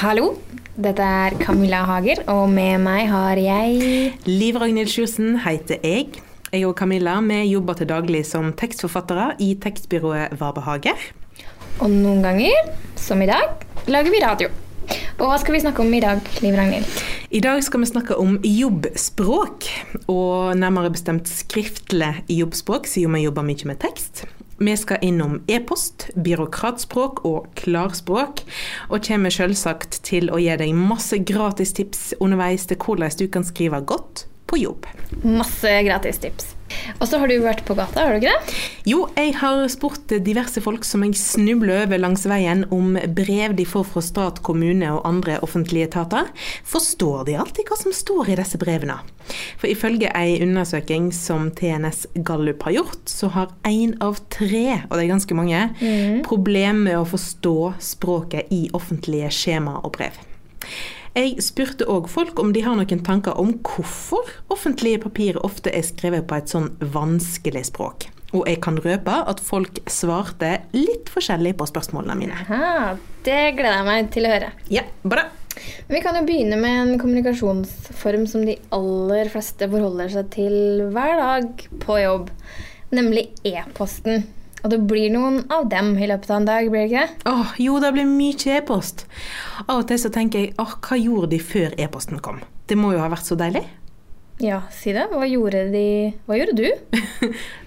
Hallo, dette er Camilla Hager, og med meg har jeg Liv Ragnhild Sjursen heter jeg. Jeg og Camilla vi jobber til daglig som tekstforfattere i tekstbyrået Varbehager. Og noen ganger, som i dag, lager vi radio. Og hva skal vi snakke om i dag, Liv Ragnhild? I dag skal vi snakke om jobbspråk, og nærmere bestemt skriftlig jobbspråk, siden vi jobber mye med tekst. Vi skal innom e-post, byråkratspråk og klarspråk, og kommer selvsagt til å gi deg masse gratis tips underveis til hvordan du kan skrive godt på jobb. Masse gratis tips. Og så har du vært på gata, har du ikke det? Jo, jeg har spurt diverse folk som jeg snubler over langs veien om brev de får fra stat, kommune og andre offentlige etater. Forstår de alltid hva som står i disse brevene? For ifølge ei undersøking som TNS Gallup har gjort, så har én av tre, og det er ganske mange, problem med å forstå språket i offentlige skjema og brev. Jeg spurte òg folk om de har noen tanker om hvorfor offentlige papirer ofte er skrevet på et sånn vanskelig språk. Og jeg kan røpe at folk svarte litt forskjellig på spørsmålene mine. Aha, det gleder jeg meg til å høre. Ja, bra. Vi kan jo begynne med en kommunikasjonsform som de aller fleste forholder seg til hver dag på jobb, nemlig e-posten. Og det blir noen av dem i løpet av en dag, blir det ikke det? Åh, jo, det blir mye e-post. Av og til så tenker jeg åh, hva gjorde de før e-posten kom? Det må jo ha vært så deilig. Ja, si det. Hva gjorde de Hva gjorde du?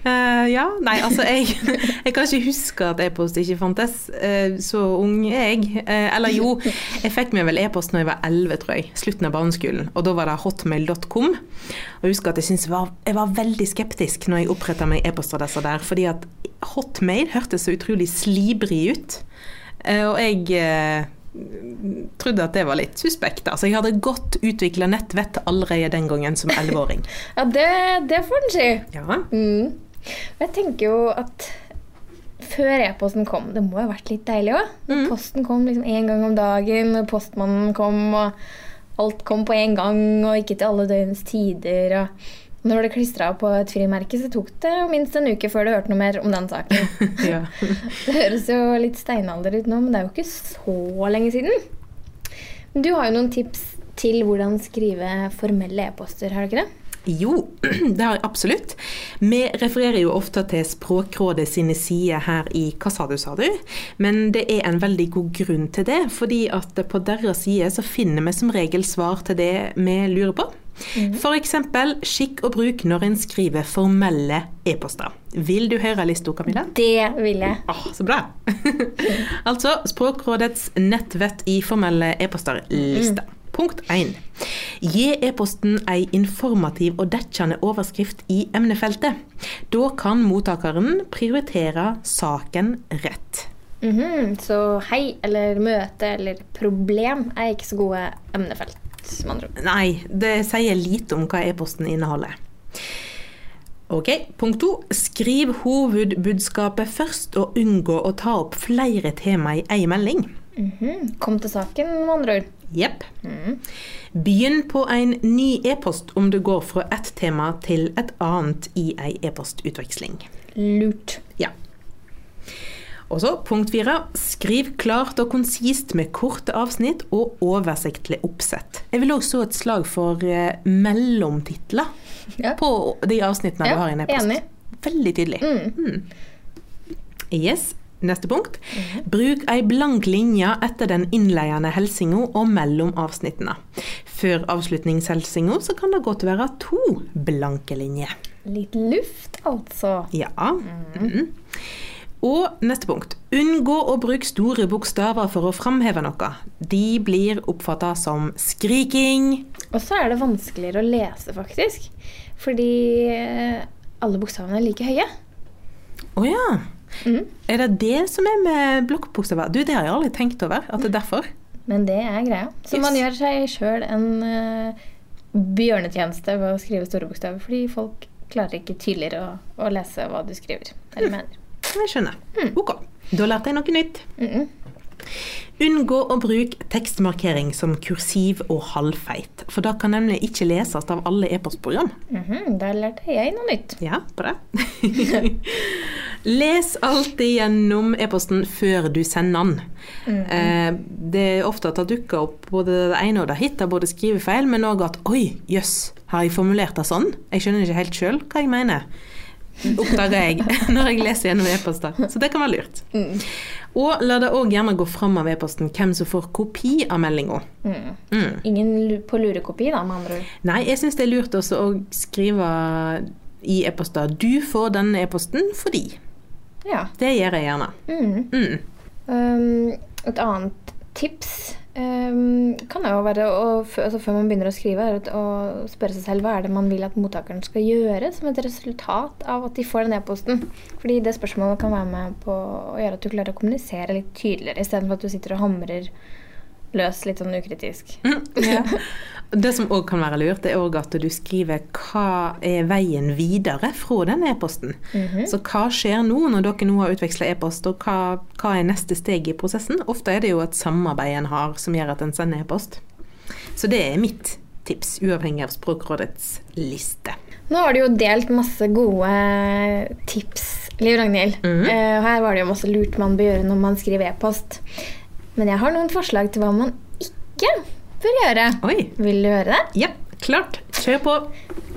uh, ja, nei, altså jeg, jeg kan ikke huske at e-post ikke fantes. Uh, så ung er jeg. Uh, eller jo, jeg fikk meg vel e-post når jeg var 11, tror jeg. Slutten av barneskolen. Og da var det hotmail.com. Og jeg husker at jeg jeg var, jeg var veldig skeptisk når jeg oppretta meg e-poster disse der, fordi at hotmail hørtes så utrolig slibrig ut. Eh, og jeg eh, trodde at det var litt suspekt. Altså, jeg hadde godt utvikla nettvett allerede den gangen som 11-åring. Ja, det, det får den si. Ja. Mm. Jeg tenker jo at før e-posten kom, det må jo ha vært litt deilig òg. Posten kom liksom én gang om dagen, postmannen kom, og alt kom på en gang, og ikke til alle døgnets tider. og når det klistra på et frimerke, så tok det minst en uke før du hørte noe mer om den saken. ja. Det høres jo litt steinalder ut nå, men det er jo ikke så lenge siden. Du har jo noen tips til hvordan skrive formelle e-poster, har du ikke det? Jo, det har jeg absolutt. Vi refererer jo ofte til Språkrådet sine sider her i Hva sa du, sa du? Men det er en veldig god grunn til det, fordi at på deres side så finner vi som regel svar til det vi lurer på. For eksempel skikk og bruk når en skriver formelle e-poster. Vil du høre lista, Camilla? Det vil jeg. Ah, så bra! altså Språkrådets nettvett i formelle e-poster-lista. Punkt 1. Gi e-posten ei informativ og dekkende overskrift i emnefeltet. Da kan mottakeren prioritere saken rett. Mhm, Så hei eller møte eller problem er ikke så gode emnefelt, med andre ord. Nei, det sier lite om hva e-posten inneholder. Ok, Punkt to. Skriv hovedbudskapet først, og unngå å ta opp flere tema i ei melding. Mhm, Kom til saken, med andre ord. Jepp. Begynn på en ny e-post om du går fra ett tema til et annet i ei e-postutveksling. Lurt. Ja. Og så punkt fire. Skriv klart og konsist med korte avsnitt og oversiktlig oppsett. Jeg vil også slå et slag for eh, mellomtitler Ja. på de avsnittene Ja, du har i en e-post. enig. Veldig tydelig. Mm. Yes. Neste punkt. Bruk ei blank linje etter den innledende helsinga og mellom avsnittene. Før avslutningshelsinga så kan det godt være to blanke linjer. Litt luft, altså. Ja. Mhm. Og neste punkt. Unngå å bruke store bokstaver for å framheve noe. De blir oppfatta som skriking. Og så er det vanskeligere å lese, faktisk. Fordi eh, alle bokstavene er like høye. Å ja. Mm. Er det det som er med blokkbokstaver? Du, det har jeg aldri tenkt over. At det er derfor. Men det er greia. Så Yes. man gjør seg sjøl en uh, bjørnetjeneste ved å skrive store bokstaver. Fordi folk klarer ikke tydeligere å, å lese hva du skriver eller mener. Jeg skjønner. Ok. Da lærte jeg noe nytt. Mm Unngå å bruke tekstmarkering som kursiv og halvfeit. For da kan nemlig ikke leses av alle e-postprogram. Mhm, Da lærte jeg noe nytt. Ja, bra. Les alltid gjennom e-posten før du sender den. Eh, det er ofte at det dukker opp både det ene og det hitter både skrivefeil, men òg at oi, jøss, har jeg formulert det sånn? Jeg skjønner ikke helt sjøl hva jeg mener. Oppdager jeg når jeg leser gjennom e-poster. Så det kan være lurt. Og la det òg gjerne gå fram av e-posten hvem som får kopi av meldinga. Ingen på lurekopi, da, med andre ord. Nei, jeg syns det er lurt også å skrive i e-poster 'du får denne e-posten fordi'. Ja. Det gjør jeg gjerne. Mm. Mm. Um, et annet tips um, kan jo være å, altså før man begynner å skrive, å spørre seg selv hva er det man vil at mottakeren skal gjøre som et resultat av at de får den e-posten. Fordi det spørsmålet kan være med på å gjøre at du klarer å kommunisere litt tydeligere, istedenfor at du sitter og hamrer løs litt sånn ukritisk. Ja. Det som òg kan være lurt, er også at du skriver hva er veien videre fra den e-posten. Så hva skjer nå når dere nå har utveksla e-post, og hva, hva er neste steg i prosessen? Ofte er det jo et samarbeid en har som gjør at en sender e-post. Så det er mitt tips, uavhengig av Språkrådets liste. Nå har du jo delt masse gode tips, Liv Ragnhild. Eh, og her var det jo masse lurt man bør gjøre når man skriver e-post. Men jeg har noen forslag til hva man ikke bør gjøre. Oi. Vil du høre det? Ja, klart. Kjør på.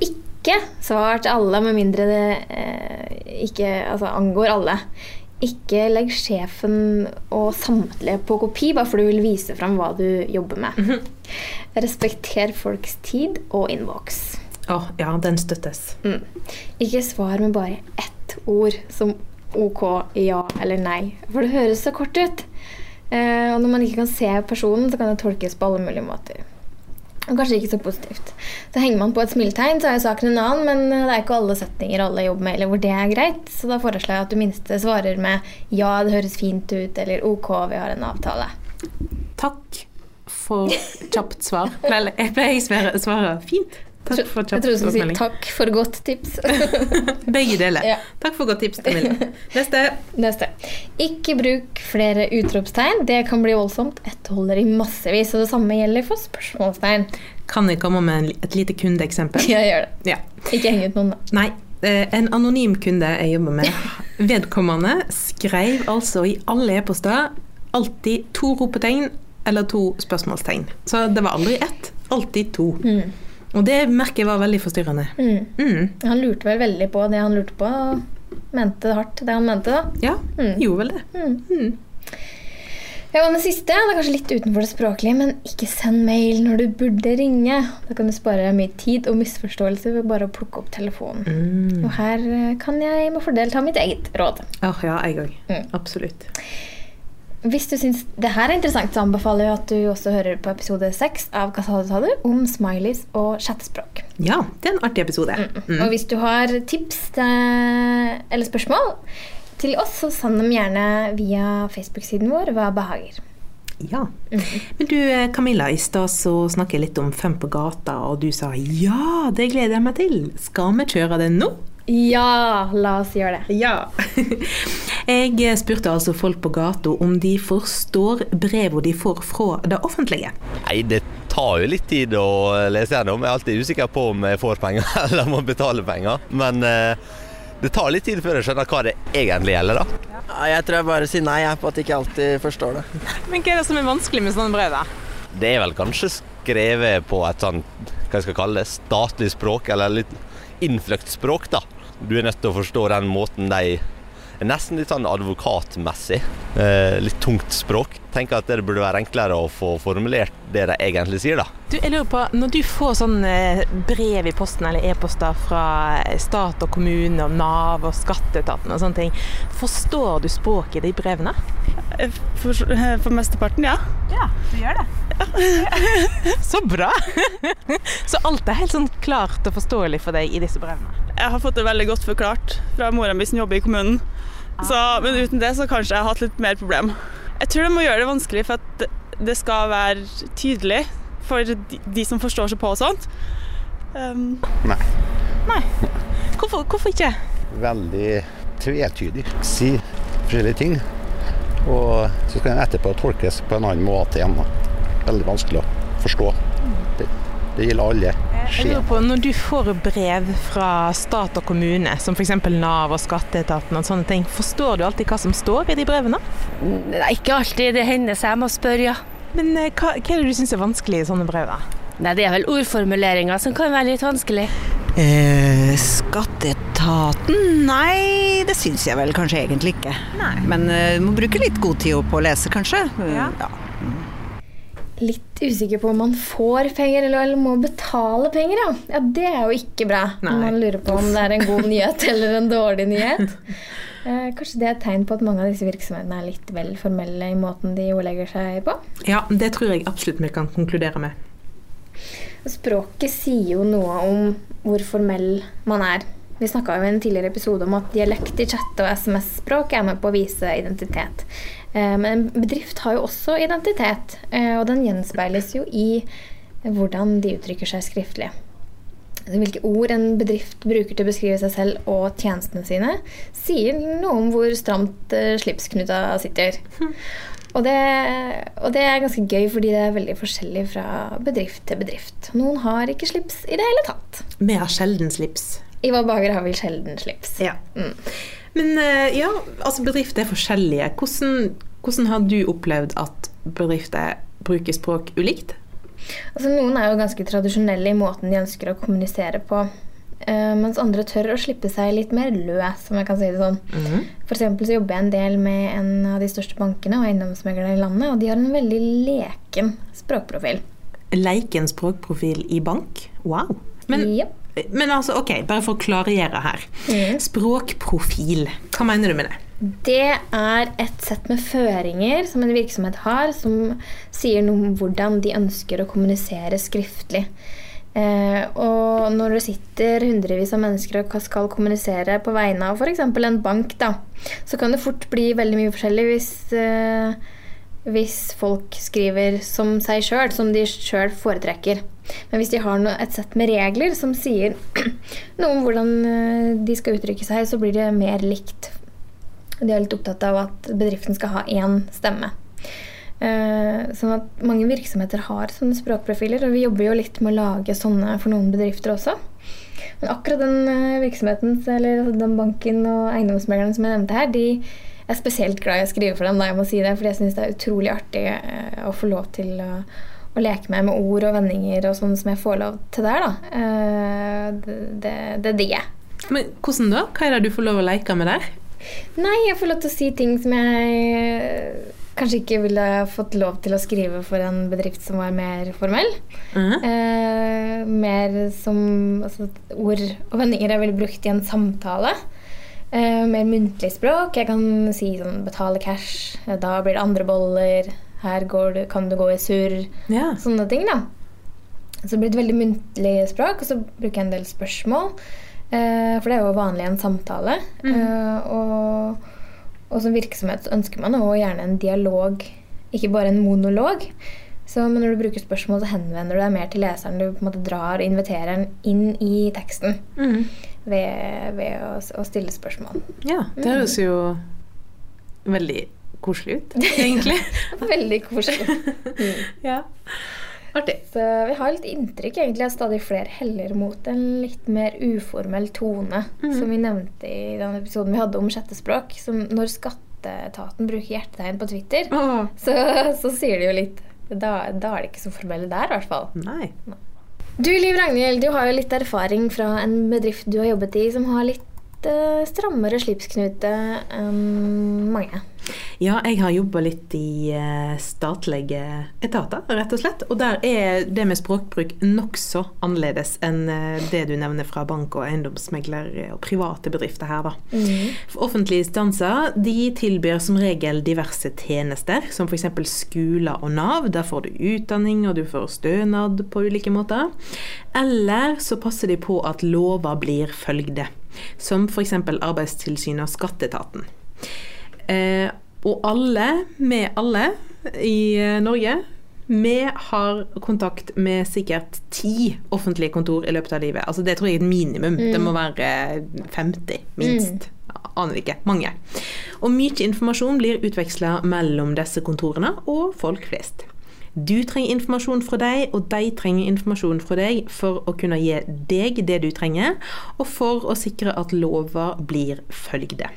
Ikke svar til alle, med mindre det eh, ikke altså, angår alle. Ikke legg sjefen og samtlige på kopi bare for du vil vise fram hva du jobber med. Respekter folks tid og innboks. Å, ja, den støttes. Mm. Ikke svar med bare ett ord, som OK, ja eller nei. For det høres så kort ut. Eh, og når man ikke kan se personen, så kan det tolkes på alle mulige måter. Og kanskje ikke så positivt. Så henger man på et smiletegn, så er jo saken en annen, men det er ikke alle setninger alle jobber med, eller hvor det er greit. Så da foreslår jeg at du minste svarer med ja, det høres fint ut, eller OK, vi har en avtale. Takk for kjapt svar. Vel, jeg pleier å svare fint. Takk for Jeg tror trodde du skulle si takk for godt tips. Begge deler. Ja. Takk for godt tips, Camilla. Neste. Neste. Ikke bruk flere utropstegn. Det kan bli voldsomt. Ett holder i massevis. Og det samme gjelder for spørsmålstegn. Kan jeg komme med et lite kundeeksempel? Ja, gjør det. Ja. Ikke heng ut noen, da. Nei. eh, En anonym kunde jeg jobber med, vedkommende skrev altså i alle e-poster alltid to ropetegn eller to spørsmålstegn. Så det var aldri ett, alltid to. Og det merket var veldig forstyrrende. Mm. Mm. Han lurte vel veldig på det han lurte på, og mente det hardt, det han mente, da. Ja, Mm. gjorde vel det. Mm. Ja, og det siste det er kanskje litt utenfor det språklige, men ikke send mail når du burde ringe. Da kan du spare mye tid og misforståelse ved bare å plukke opp telefonen. Mm. Og her kan jeg med fordel ta mitt eget råd. Åh, ja, jeg òg. Mm. Absolutt. Hvis du syns det her er interessant, så anbefaler jeg at du også hører på episode seks av Hva sa du, sa du? om smileys og chattespråk. Ja, det er en artig episode. Mm. Og hvis du har tips til, eller spørsmål til oss, så send dem gjerne via Facebook-siden vår Hva behager. Ja. Men du eh, Camilla, i stad så snakket jeg litt om Fem på gata, og du sa ja, det gleder jeg meg til. Skal vi kjøre det nå? Ja, la oss gjøre det. Ja. Jeg spurte altså folk på gata om de forstår brevene de får fra det offentlige. Nei, det tar jo litt tid å lese gjennom. Jeg er alltid usikker på om jeg får penger eller må betale penger. Men eh, det tar litt tid før jeg skjønner hva det egentlig gjelder, da. Ja, jeg tror jeg bare sier nei jeg, på at jeg ikke alltid forstår det. Men hva er det som er vanskelig med sånne brev, da? Det er vel kanskje skrevet på et sånn, hva jeg skal kalle det, statlig språk, eller litt innfløkt språk, da. Du er nødt til å forstå den måten de er nesten litt sånn advokatmessig. Eh, litt tungt språk. Tenker at det burde være enklere å få formulert det de egentlig sier, da. Du, jeg lurer på, Når du får sånn eh, brev i posten eller e-poster fra stat og kommune og Nav og skatteetaten og sånne ting, forstår du språket i de brevene? For, for mesteparten, ja. Ja, du gjør det. Så bra! Så alt er helt sånn klart og forståelig for deg i disse brevene? Jeg har fått det veldig godt forklart fra mora mi som jobber i kommunen. Så, men uten det så kanskje jeg har hatt litt mer problem. Jeg tror de må gjøre det vanskelig for at det skal være tydelig for de, de som forstår seg på og sånt. Um, Hvorfor, hvorfor ikke? veldig tvetydig. Si forskjellige ting, og så skal den etterpå tolkes på en annen måte igjen. Veldig vanskelig å forstå. Det, det gjelder alle. Jeg skje. lurer på, Når du får brev fra stat og kommune, som f.eks. Nav og skatteetaten og sånne ting, forstår du alltid hva som står i de brevene? Nei, ikke alltid. Det hender seg jeg må spørre, ja. Men eh, hva, hva er det du syns er vanskelig i sånne brev? da? Nei, det er vel ordformuleringer som kan være litt vanskelig. Eh, skatteetaten? Nei, det syns jeg vel kanskje egentlig ikke. Men eh, må bruke litt god tid på å lese, kanskje. Ja. ja. Litt usikker på om man får penger eller, eller må betale penger, ja. ja. Det er jo ikke bra. Nei. Når man lurer på om det er en god nyhet eller en dårlig nyhet. Eh, kanskje det er et tegn på at mange av disse virksomhetene er litt vel formelle i måten de ordlegger seg på. Ja, det tror jeg absolutt vi kan konkludere med. Språket sier jo noe om hvor formell man er. Vi snakka i en tidligere episode om at dialekt i chat- og SMS-språk er med på å vise identitet. Eh, Men en bedrift har jo også identitet, eh, og den gjenspeiles jo i hvordan de uttrykker seg skriftlig. Hvilke ord en bedrift bruker til å beskrive seg selv og tjenestene sine, sier noe om hvor stramt eh, slipsknuta sitter. Og det, og det er ganske gøy, fordi det er veldig forskjellig fra bedrift til bedrift. Noen har ikke slips i det hele tatt. Vi har sjelden slips. I vår baker har vi sjelden slips. Ja. Men eh, ja, altså bedrifter er forskjellige. Hvordan, hvordan har du opplevd at bedrifter bruker språk ulikt? Altså, noen er jo ganske tradisjonelle i måten de ønsker å kommunisere på. eh, mens andre tør å slippe seg litt mer løs, om jeg kan si det sånn. For eksempel så jobber jeg en del med en av de største bankene og eiendomsmeglerne i landet, og de har en veldig leken språkprofil. Leiken språkprofil i bank? Wow. Men, Ja. Men altså, ok, bare for å klargjøre her. Mm. Språkprofil, hva mener du med det? Det er et sett med føringer som en virksomhet har, som sier noe om hvordan de ønsker å kommunisere skriftlig. Eh, og når det sitter hundrevis av mennesker og skal kommunisere på vegne av f.eks. en bank, da, så kan det fort bli veldig mye forskjellig hvis, eh, hvis folk skriver som seg sjøl, som de sjøl foretrekker. Men hvis de har noe, et sett med regler som sier noe om hvordan eh, de skal uttrykke seg, så blir det mer likt de er litt opptatt av at bedriften skal ha én stemme. Eh, sånn at mange virksomheter har sånne språkprofiler, og vi jobber jo litt med å lage sånne for noen bedrifter også. Men akkurat den eh, virksomheten, eller altså den banken og eiendomsmegleren som jeg nevnte her, de er spesielt glad i å skrive for dem, da jeg må si det, fordi jeg syns det er utrolig artig eh, å få lov til å, å leke meg med ord og vendinger og sånn som jeg får lov til der, da. Eh, det, det, det digger jeg. Men hvordan da? Hva er det du får lov å leke med der? Nei, jeg får lov til å si ting som jeg eh, kanskje ikke ville fått lov til å skrive for en bedrift som var mer formell. Mhm. Eh, mer som altså, ord og vendinger jeg ville brukt i en samtale. Eh, mer muntlig språk. Jeg kan si sånn 'betale cash', eh, da blir det andre boller, her går du, kan du gå i surr. Ja. Sånne ting, da. Så det blir et veldig muntlig språk, og så bruker jeg en del spørsmål. Eh, for det er jo vanlig i en samtale. Eh, og, og som virksomhet så ønsker man jo gjerne en dialog, ikke bare en monolog. Så, men når du bruker spørsmål, så henvender du deg mer til leseren. Du på en måte drar og inviterer den inn i teksten ved, ved å, å stille spørsmål. Ja, det høres jo veldig koselig ut, egentlig. Veldig koselig. ja. Artig. Så vi har litt inntrykk egentlig at stadig flere heller mot en litt mer uformell tone, som vi nevnte i den episoden vi hadde om sjette språk. Som når skatteetaten bruker hjertetegn på Twitter, oh. så, så sier de jo litt da, da er det ikke så formelle der, i hvert fall. nei. Du Liv Ragnhild, du har jo litt erfaring fra en bedrift du har jobbet i som har litt uh, strammere slipsknute enn mange. Ja, jeg har jobba litt i eh, statlige etater, rett og slett. Og der er det med språkbruk nokså annerledes enn eh, det du nevner fra bank- og eiendomsmegler og private bedrifter her, da. For offentlige instanser de tilbyr som regel diverse tjenester, som f.eks. skoler og Nav. Der får du utdanning, og du får stønad på ulike måter. Eller så passer de på at lover blir følgde, som f.eks. Arbeidstilsynet og Skatteetaten. Eh, og alle, med alle i eh, Norge, vi har kontakt med sikkert ti offentlige kontor i løpet av livet. Altså Det tror jeg er et minimum. Det må være 50, minst. Aner ikke. Mange. Og mye informasjon blir utveksla mellom disse kontorene og folk flest. Du trenger informasjon fra deg, og de trenger informasjon fra deg for å kunne gi deg det du trenger, og for å sikre at lover blir følgde.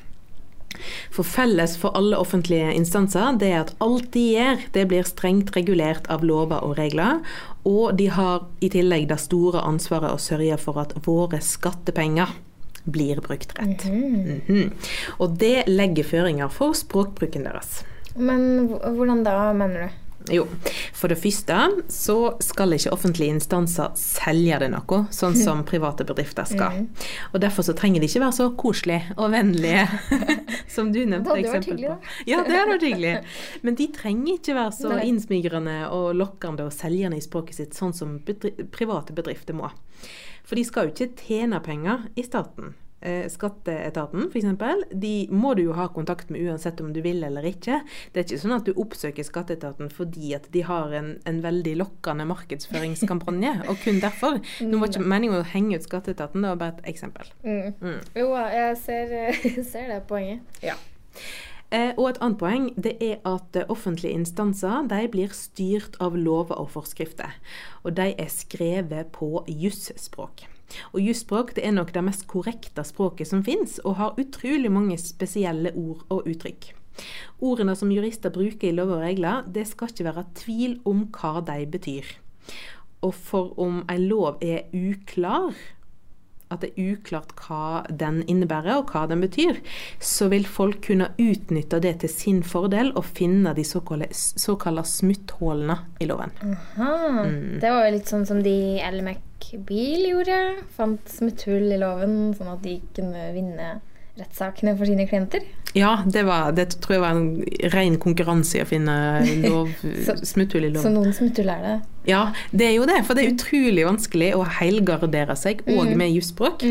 For felles for alle offentlige instanser det er at alt de gjør, det blir strengt regulert av lover og regler, og de har i tillegg det store ansvaret å sørge for at våre skattepenger blir brukt rett. Mhm. Og det legger føringer for språkbruken deres. Men hvordan da, mener du? Jo, for det første så skal ikke offentlige instanser selge det noe, sånn som private bedrifter skal. Og derfor så trenger de ikke være så koselige og vennlige, som du nevnte eksempel på. Ja, det hadde vært hyggelig. Men de trenger ikke være så Nei. innsmigrende og lokkende og selgende i språket sitt, sånn som bedri private bedrifter må. For de skal jo ikke tjene penger i staten. Eh, Skatteetaten f.eks., de må du jo ha kontakt med uansett om du vil eller ikke. Det er ikke sånn at du oppsøker Skatteetaten fordi at de har en, en veldig lokkende markedsføringskampanje, og kun derfor. Nå var ikke meningen å henge ut Skatteetaten, det var bare et eksempel. Mm. Mm. Jo, jeg ser, ser det poenget. Ja. Eh, og et annet poeng det er at eh, offentlige instanser de blir styrt av lover og forskrifter. Og de er skrevet på jusspråk. Og jusspråk er nok det mest korrekte språket som fins, og har utrolig mange spesielle ord og uttrykk. Ordene som jurister bruker i lover og regler, det skal ikke være tvil om hva de betyr. Og for om en lov er uklar, at det er uklart hva den innebærer og hva den betyr, så vil folk kunne utnytte det til sin fordel og finne de såkalte, såkalte smutthullene i loven. Aha. Mm. Det var jo litt sånn som de i LMAC Bil gjorde. Fant smutthull i loven, sånn at de kunne vinne rettssakene for sine klienter. Ja, det, var, det tror jeg var en ren konkurranse i å finne lov, Så- smutthull i Så noen smutthull er det. Ja, det er jo det, for det er utrolig vanskelig å helgardere seg òg med jusspråk.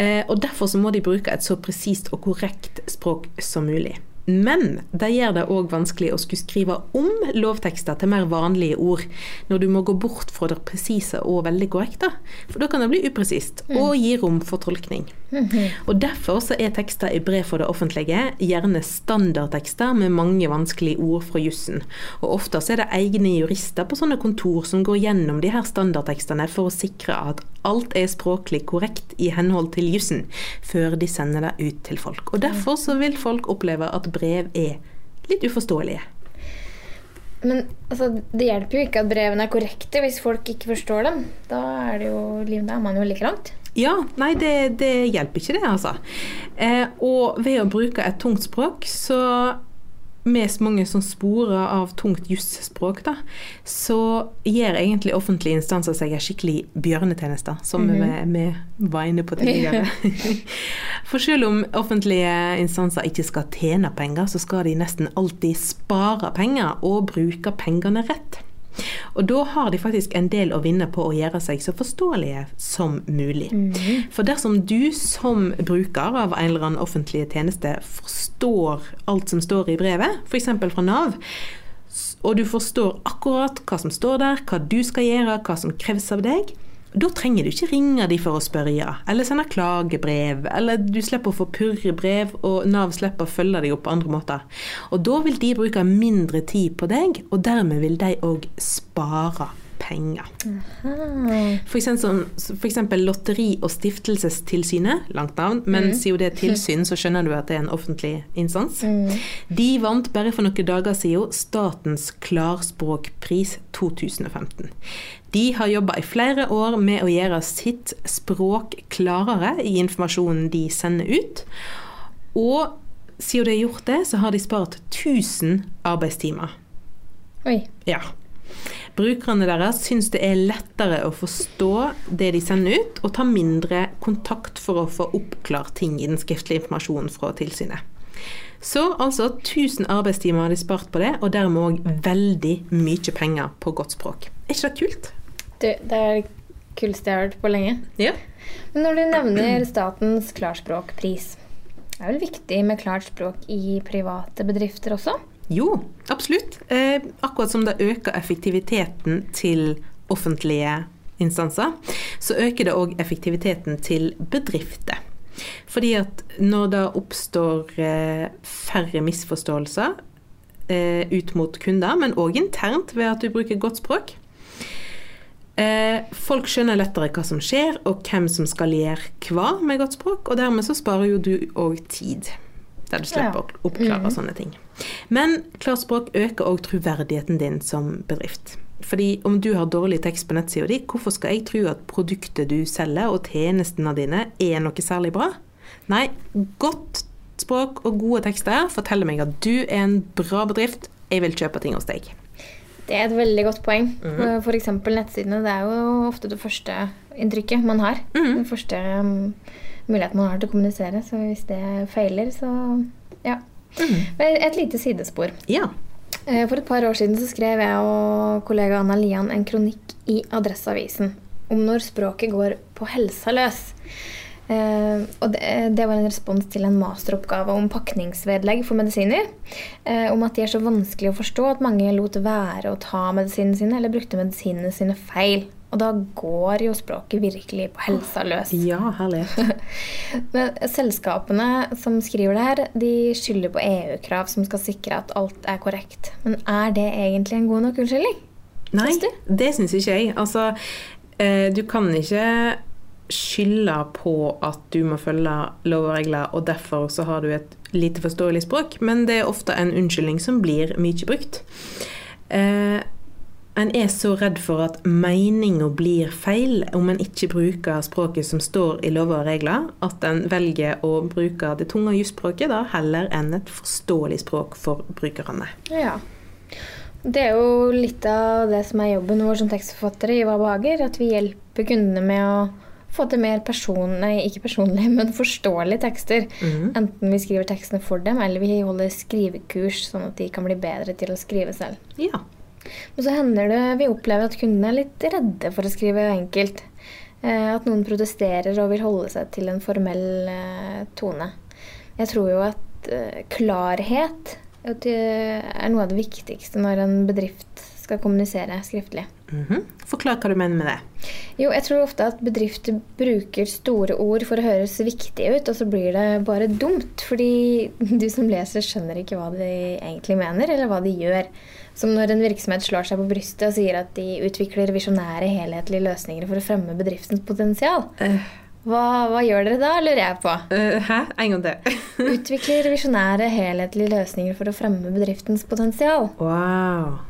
Eh, og derfor så må de bruke et så presist og korrekt språk som mulig. Men det gjør det òg vanskelig å skulle skrive om lovtekster til mer vanlige ord, når du må gå bort fra det presise og veldig korrekte. For da kan det bli upresist og gi rom for tolkning. Og Derfor så er tekster i brev for det offentlige gjerne standardtekster med mange vanskelige ord fra jussen. Og ofte så er det egne jurister på sånne kontor som går gjennom de her standardtekstene for å sikre at alt er språklig korrekt i henhold til jussen, før de sender det ut til folk. Og Derfor så vil folk oppleve at brev er litt uforståelige. Men altså, det hjelper jo ikke at brevene er korrekte hvis folk ikke forstår dem. Da er, det jo, da er man jo like langt. Ja, nei, det, det hjelper ikke det, altså. Eh, og ved å bruke et tungt språk, så med så mange som sporer av tungt jusspråk, da, så gjør egentlig offentlige instanser seg en skikkelig bjørnetjeneste, som vi, vi var inne på tidligere. For selv om offentlige instanser ikke skal tjene penger, så skal de nesten alltid spare penger og bruke pengene rett. Og da har de faktisk en del å vinne på å gjøre seg så forståelige som mulig. For dersom du som bruker av en eller annen offentlig tjeneste forstår alt som står i brevet, f.eks. fra Nav, og du forstår akkurat hva som står der, hva du skal gjøre, hva som kreves av deg, da trenger du ikke ringe de for å spørre, eller sende klagebrev, eller du slipper å få purrebrev, og Nav slipper å følge deg opp på andre måter. Og da vil de bruke mindre tid på deg, og dermed vil de òg spare penger. For eksempel, for eksempel Lotteri- og stiftelsestilsynet, langt navn, men siden det er tilsyn, så skjønner du at det er en offentlig instans. De vant bare for noen dager siden Statens klarspråkpris 2015. De har jobba i flere år med å gjøre sitt språk klarere i informasjonen de sender ut. Og siden de har gjort det, så har de spart 1000 arbeidstimer. Oi. Ja. Brukerne deres syns det er lettere å forstå det de sender ut, og ta mindre kontakt for å få oppklart ting i den skriftlige informasjonen fra tilsynet. Så altså 1000 arbeidstimer har de spart på det, og dermed òg veldig mye penger på godt språk. Er ikke det kult? Det er det kuleste jeg har hørt på lenge. Ja. Men når du nevner statens klarspråkpris, det er vel viktig med klart språk i private bedrifter også? Jo, absolutt. Eh, akkurat som det øker effektiviteten til offentlige instanser, så øker det òg effektiviteten til bedrifter. Fordi at når det oppstår eh, færre misforståelser, eh, ut mot kunder, men òg internt ved at du bruker godt språk. Eh, folk skjønner lettere hva som skjer, og hvem som skal gjøre hva med godt språk, og dermed så sparer jo du òg tid. Der du slipper Ja. å oppklare Mhm. sånne ting. Men klart språk øker òg troverdigheten din som bedrift. Fordi om du har dårlig tekst på nettsida di, hvorfor skal jeg tro at produktet du selger og tjenestene dine er noe særlig bra? Nei, godt språk og gode tekster forteller meg at du er en bra bedrift. Jeg vil kjøpe ting hos deg. Det er et veldig godt poeng. Mm For eksempel nettsidene. Det er jo ofte det første inntrykket man har. Mhm. Den første um, muligheten man har til å kommunisere. Så hvis det feiler, så ja. Men Et lite sidespor. Ja. Eh, For et par år siden så skrev jeg og kollega Anna Lian en kronikk i Adresseavisen om når språket går på helsa løs. Eh, og det, det var en respons til en masteroppgave om pakningsvedlegg for medisiner. Uh, om at de er så vanskelig å forstå at mange lot være å ta medisinene sine eller brukte medisinene sine feil. Og da går jo språket virkelig på helsa løs. Ja, herlighet. Men selskapene som skriver det her, de skylder på EU-krav som skal sikre at alt er korrekt. Men er det egentlig en god nok unnskyldning? Nei, det syns ikke jeg. Altså, uh, du kan ikke skylde på at du må følge lov og regler, og derfor så har du et lite forståelig språk, men det er ofte en unnskyldning som blir mye brukt. Eh, en er så redd for at meninga blir feil om en ikke bruker språket som står i lover og regler, at en velger å bruke det tunge jusspråket heller enn et forståelig språk for brukerne. Ja. Det er jo litt av det som er jobben vår som tekstforfattere i Hva behager. At vi hjelper kundene med å få til mer person, nei, ikke personlige, men forståelige tekster. Enten vi skriver tekstene for dem, eller vi holder skrivekurs, sånn at de kan bli bedre til å skrive selv. Ja. Men så hender det vi opplever at kundene er litt redde for å skrive enkelt. Eh, At noen protesterer og vil holde seg til en formell eh, tone. Jeg tror jo at eh, klarhet at er noe av det viktigste når en bedrift skal kommunisere skriftlig. Mhm. Forklar hva du mener med det. Jo, jeg tror ofte at bedrifter bruker store ord for å høres viktige ut, og så blir det bare dumt. Fordi du som leser skjønner ikke hva de egentlig mener, eller hva de gjør. Som når en virksomhet slår seg på brystet og sier at de utvikler visjonære, helhetlige løsninger for å fremme bedriftens potensial. Hva, hva gjør dere da, lurer jeg på. Uh, hæ? En gang til. Utvikler visjonære, helhetlige løsninger for å fremme bedriftens potensial. Wow.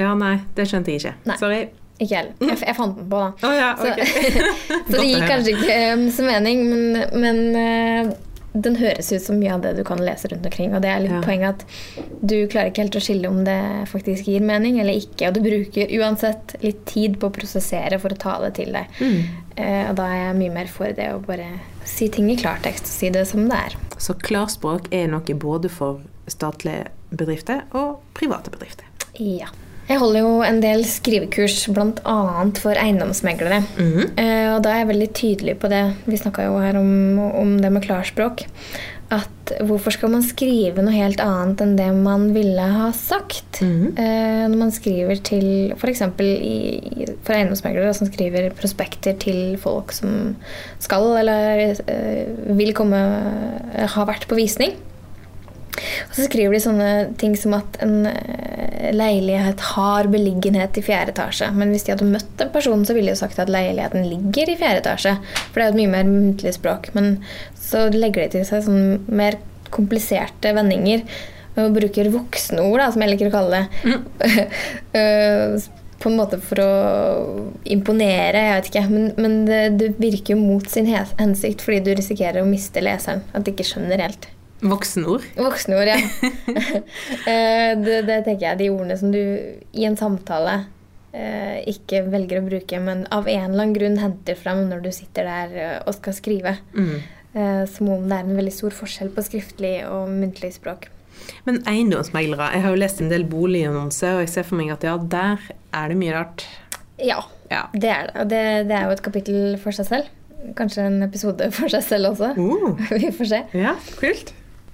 Ja, nei, det skjønte jeg ikke. Nei. Sorry. Ikke heller. Jeg, jeg fant den på, da. Oh, ja, Så, så det gir kanskje ikke um, så mening, men, men eh, den høres ut som mye av det du kan lese rundt omkring. Og det er litt Ja. poenget at du klarer ikke helt å skille om det faktisk gir mening eller ikke. Og du bruker uansett litt tid på å prosessere for å ta det til deg. Eh, og da er jeg mye mer for det å bare si ting i klartekst og si det som det er. Så klarspråk er noe både for statlige bedrifter og private bedrifter. Ja. Jeg holder jo en del skrivekurs bl.a. for eiendomsmeglere. Eh, og da er jeg veldig tydelig på det. Vi snakka jo her om, om det med klarspråk. At hvorfor skal man skrive noe helt annet enn det man ville ha sagt? Eh, når man skriver til f.eks. for eiendomsmeglere som skriver prospekter til folk som skal eller eh, vil komme ha vært på visning. Og så skriver de sånne ting som at en eh, leilighet har beliggenhet i fjerde etasje. Men hvis de hadde møtt den personen, så ville de jo sagt at leiligheten ligger i fjerde etasje. For det er jo et mye mer muntlig språk. Men så legger de til seg sånn mer kompliserte vendinger. Og bruker voksne ord, da, som jeg liker å kalle det. Mm. på en måte for å imponere, jeg vet ikke. Men, men det, det virker jo mot sin he- hensikt, fordi du risikerer å miste leseren. At de ikke skjønner helt. Voksenord. Voksenord, ja. Eh, det, det tenker jeg de ordene som du i en samtale eh, ikke velger å bruke, men av en eller annen grunn henter fram når du sitter der eh, og skal skrive. Mm. Eh, som om det er en veldig stor forskjell på skriftlig og muntlig språk. Men eiendomsmeglere, jeg har jo lest en del boligannonser, og jeg ser for meg at ja, der er det mye rart. Ja, Ja. det er det. Og det, det er jo et kapittel for seg selv. Kanskje en episode for seg selv også. Uh, Vi får se. ja, kult.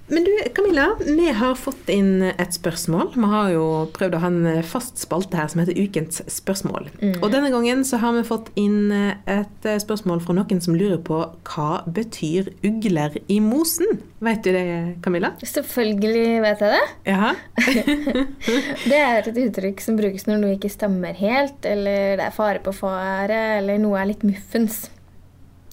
Men du, Camilla, vi har fått inn et spørsmål. Vi har jo prøvd å ha en fast spalte her som heter Ukens spørsmål. Mm. Og denne gangen så har vi fått inn et spørsmål fra noen som lurer på hva betyr ugler i mosen? Vet du det, Camilla? Selvfølgelig vet jeg det. Ja. Det er et uttrykk som brukes når noe ikke stemmer helt, eller det er fare på fare, eller noe er litt muffens.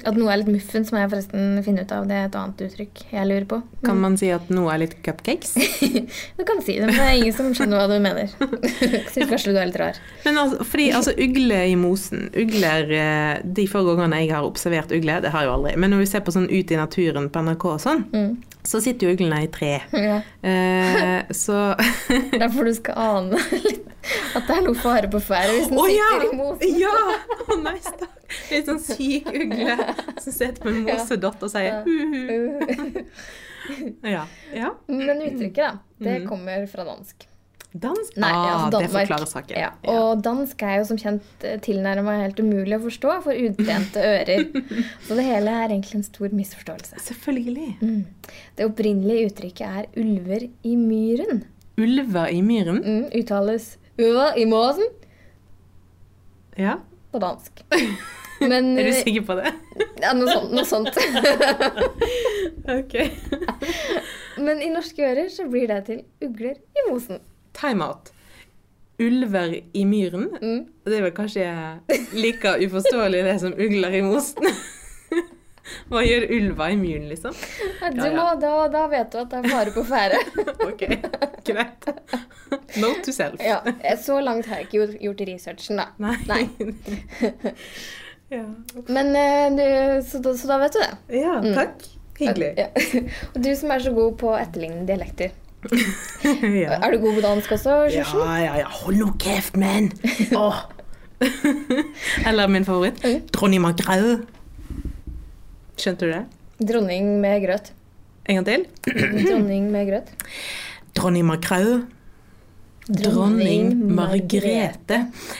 At noe er litt muffens, må jeg forresten finne ut av. Det er et annet uttrykk jeg lurer på. Kan man si at noe er litt cupcakes? Du kan si det, men det er ingen som skjønner hva du mener. Syns kanskje du er litt rar. Men altså, fordi altså, ugle i mosen Ugler eh, De få gangene jeg har observert ugle, det har jeg jo aldri, men når vi ser på sånn Ut i naturen på NRK og sånn, så sitter jo uglene i tre. Ja. Eh, så Derfor du skal ane litt at det er noe fare på ferde hvis den ja! sitter i mosen. Ja! Å nei, stakkar. Litt sånn syk ugle som sitter på en mosedott og sier uhu. Ja. ja. Men uttrykket, da, det Mm. kommer fra dansk. Dansk? Nei, ah, altså det forklarer saken. Ja. Og dansk er jo som kjent tilnærma helt umulig å forstå for utrente ører. Så det hele er egentlig en stor misforståelse. Selvfølgelig. Mm. Det opprinnelige uttrykket er 'ulver i myren'. Ulver i myren? Mm, uttales 'ulver i måsen' Ja. på dansk. Men, Er du sikker på det? Ja, noe sånt. Noe sånt. ok. Men i norske ører så blir det til 'ugler i mosen'. Time out. Ulver i myren? Mm. Det er vel kanskje like uforståelig det som ugler i mosen? Hva gjør ulva i myren, liksom? Du Ja, ja. Må, da, da vet du at det er fare på ferde. Ok, greit. Note to self. Ja, så langt har jeg ikke gjort, gjort researchen, da. Nei. ja. Men eh, du, så, så da vet du det. ja, takk. Hyggelig. Ja. Og du som er så god på etterlignende dialekter. Ja. Er du god på dansk også, Sjursen? Ja, ja, ja. Hold nå kjeft, mann! Åh. Eller min favoritt. Dronning Margrethe. Skjønte du det? Dronning med grøt. En gang til. Dronning med grøt. Dronning Margrethe. Dronning Margrethe.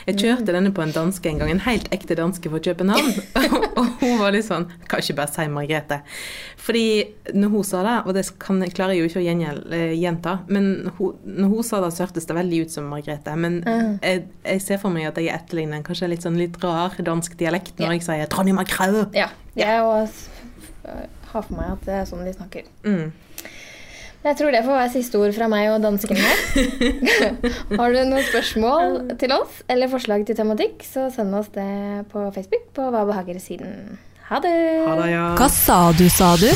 Jeg kjørte denne på en danske en gang, en helt ekte danske fra København. Og hun var litt sånn Kan ikke bare si Margrethe. Fordi når hun sa det, og det kan, klarer jeg jo ikke å gjengjel- eh, gjenta, men hun, når hun sa det, så hørtes det veldig ut som Margrethe. Men Mm. jeg, jeg ser for meg at jeg etterligner en kanskje litt sånn litt rar dansk dialekt når Ja. jeg sier Dronning Margrethe. Ja. Jeg har for meg at det er sånn de snakker. Mm. Jeg tror det får være siste ord fra meg og danskene her. Har du noen spørsmål til oss eller forslag til tematikk, så send oss det på Facebook på Hva behager-siden. Ha det! Ha det, ja. Hva sa du, sa du?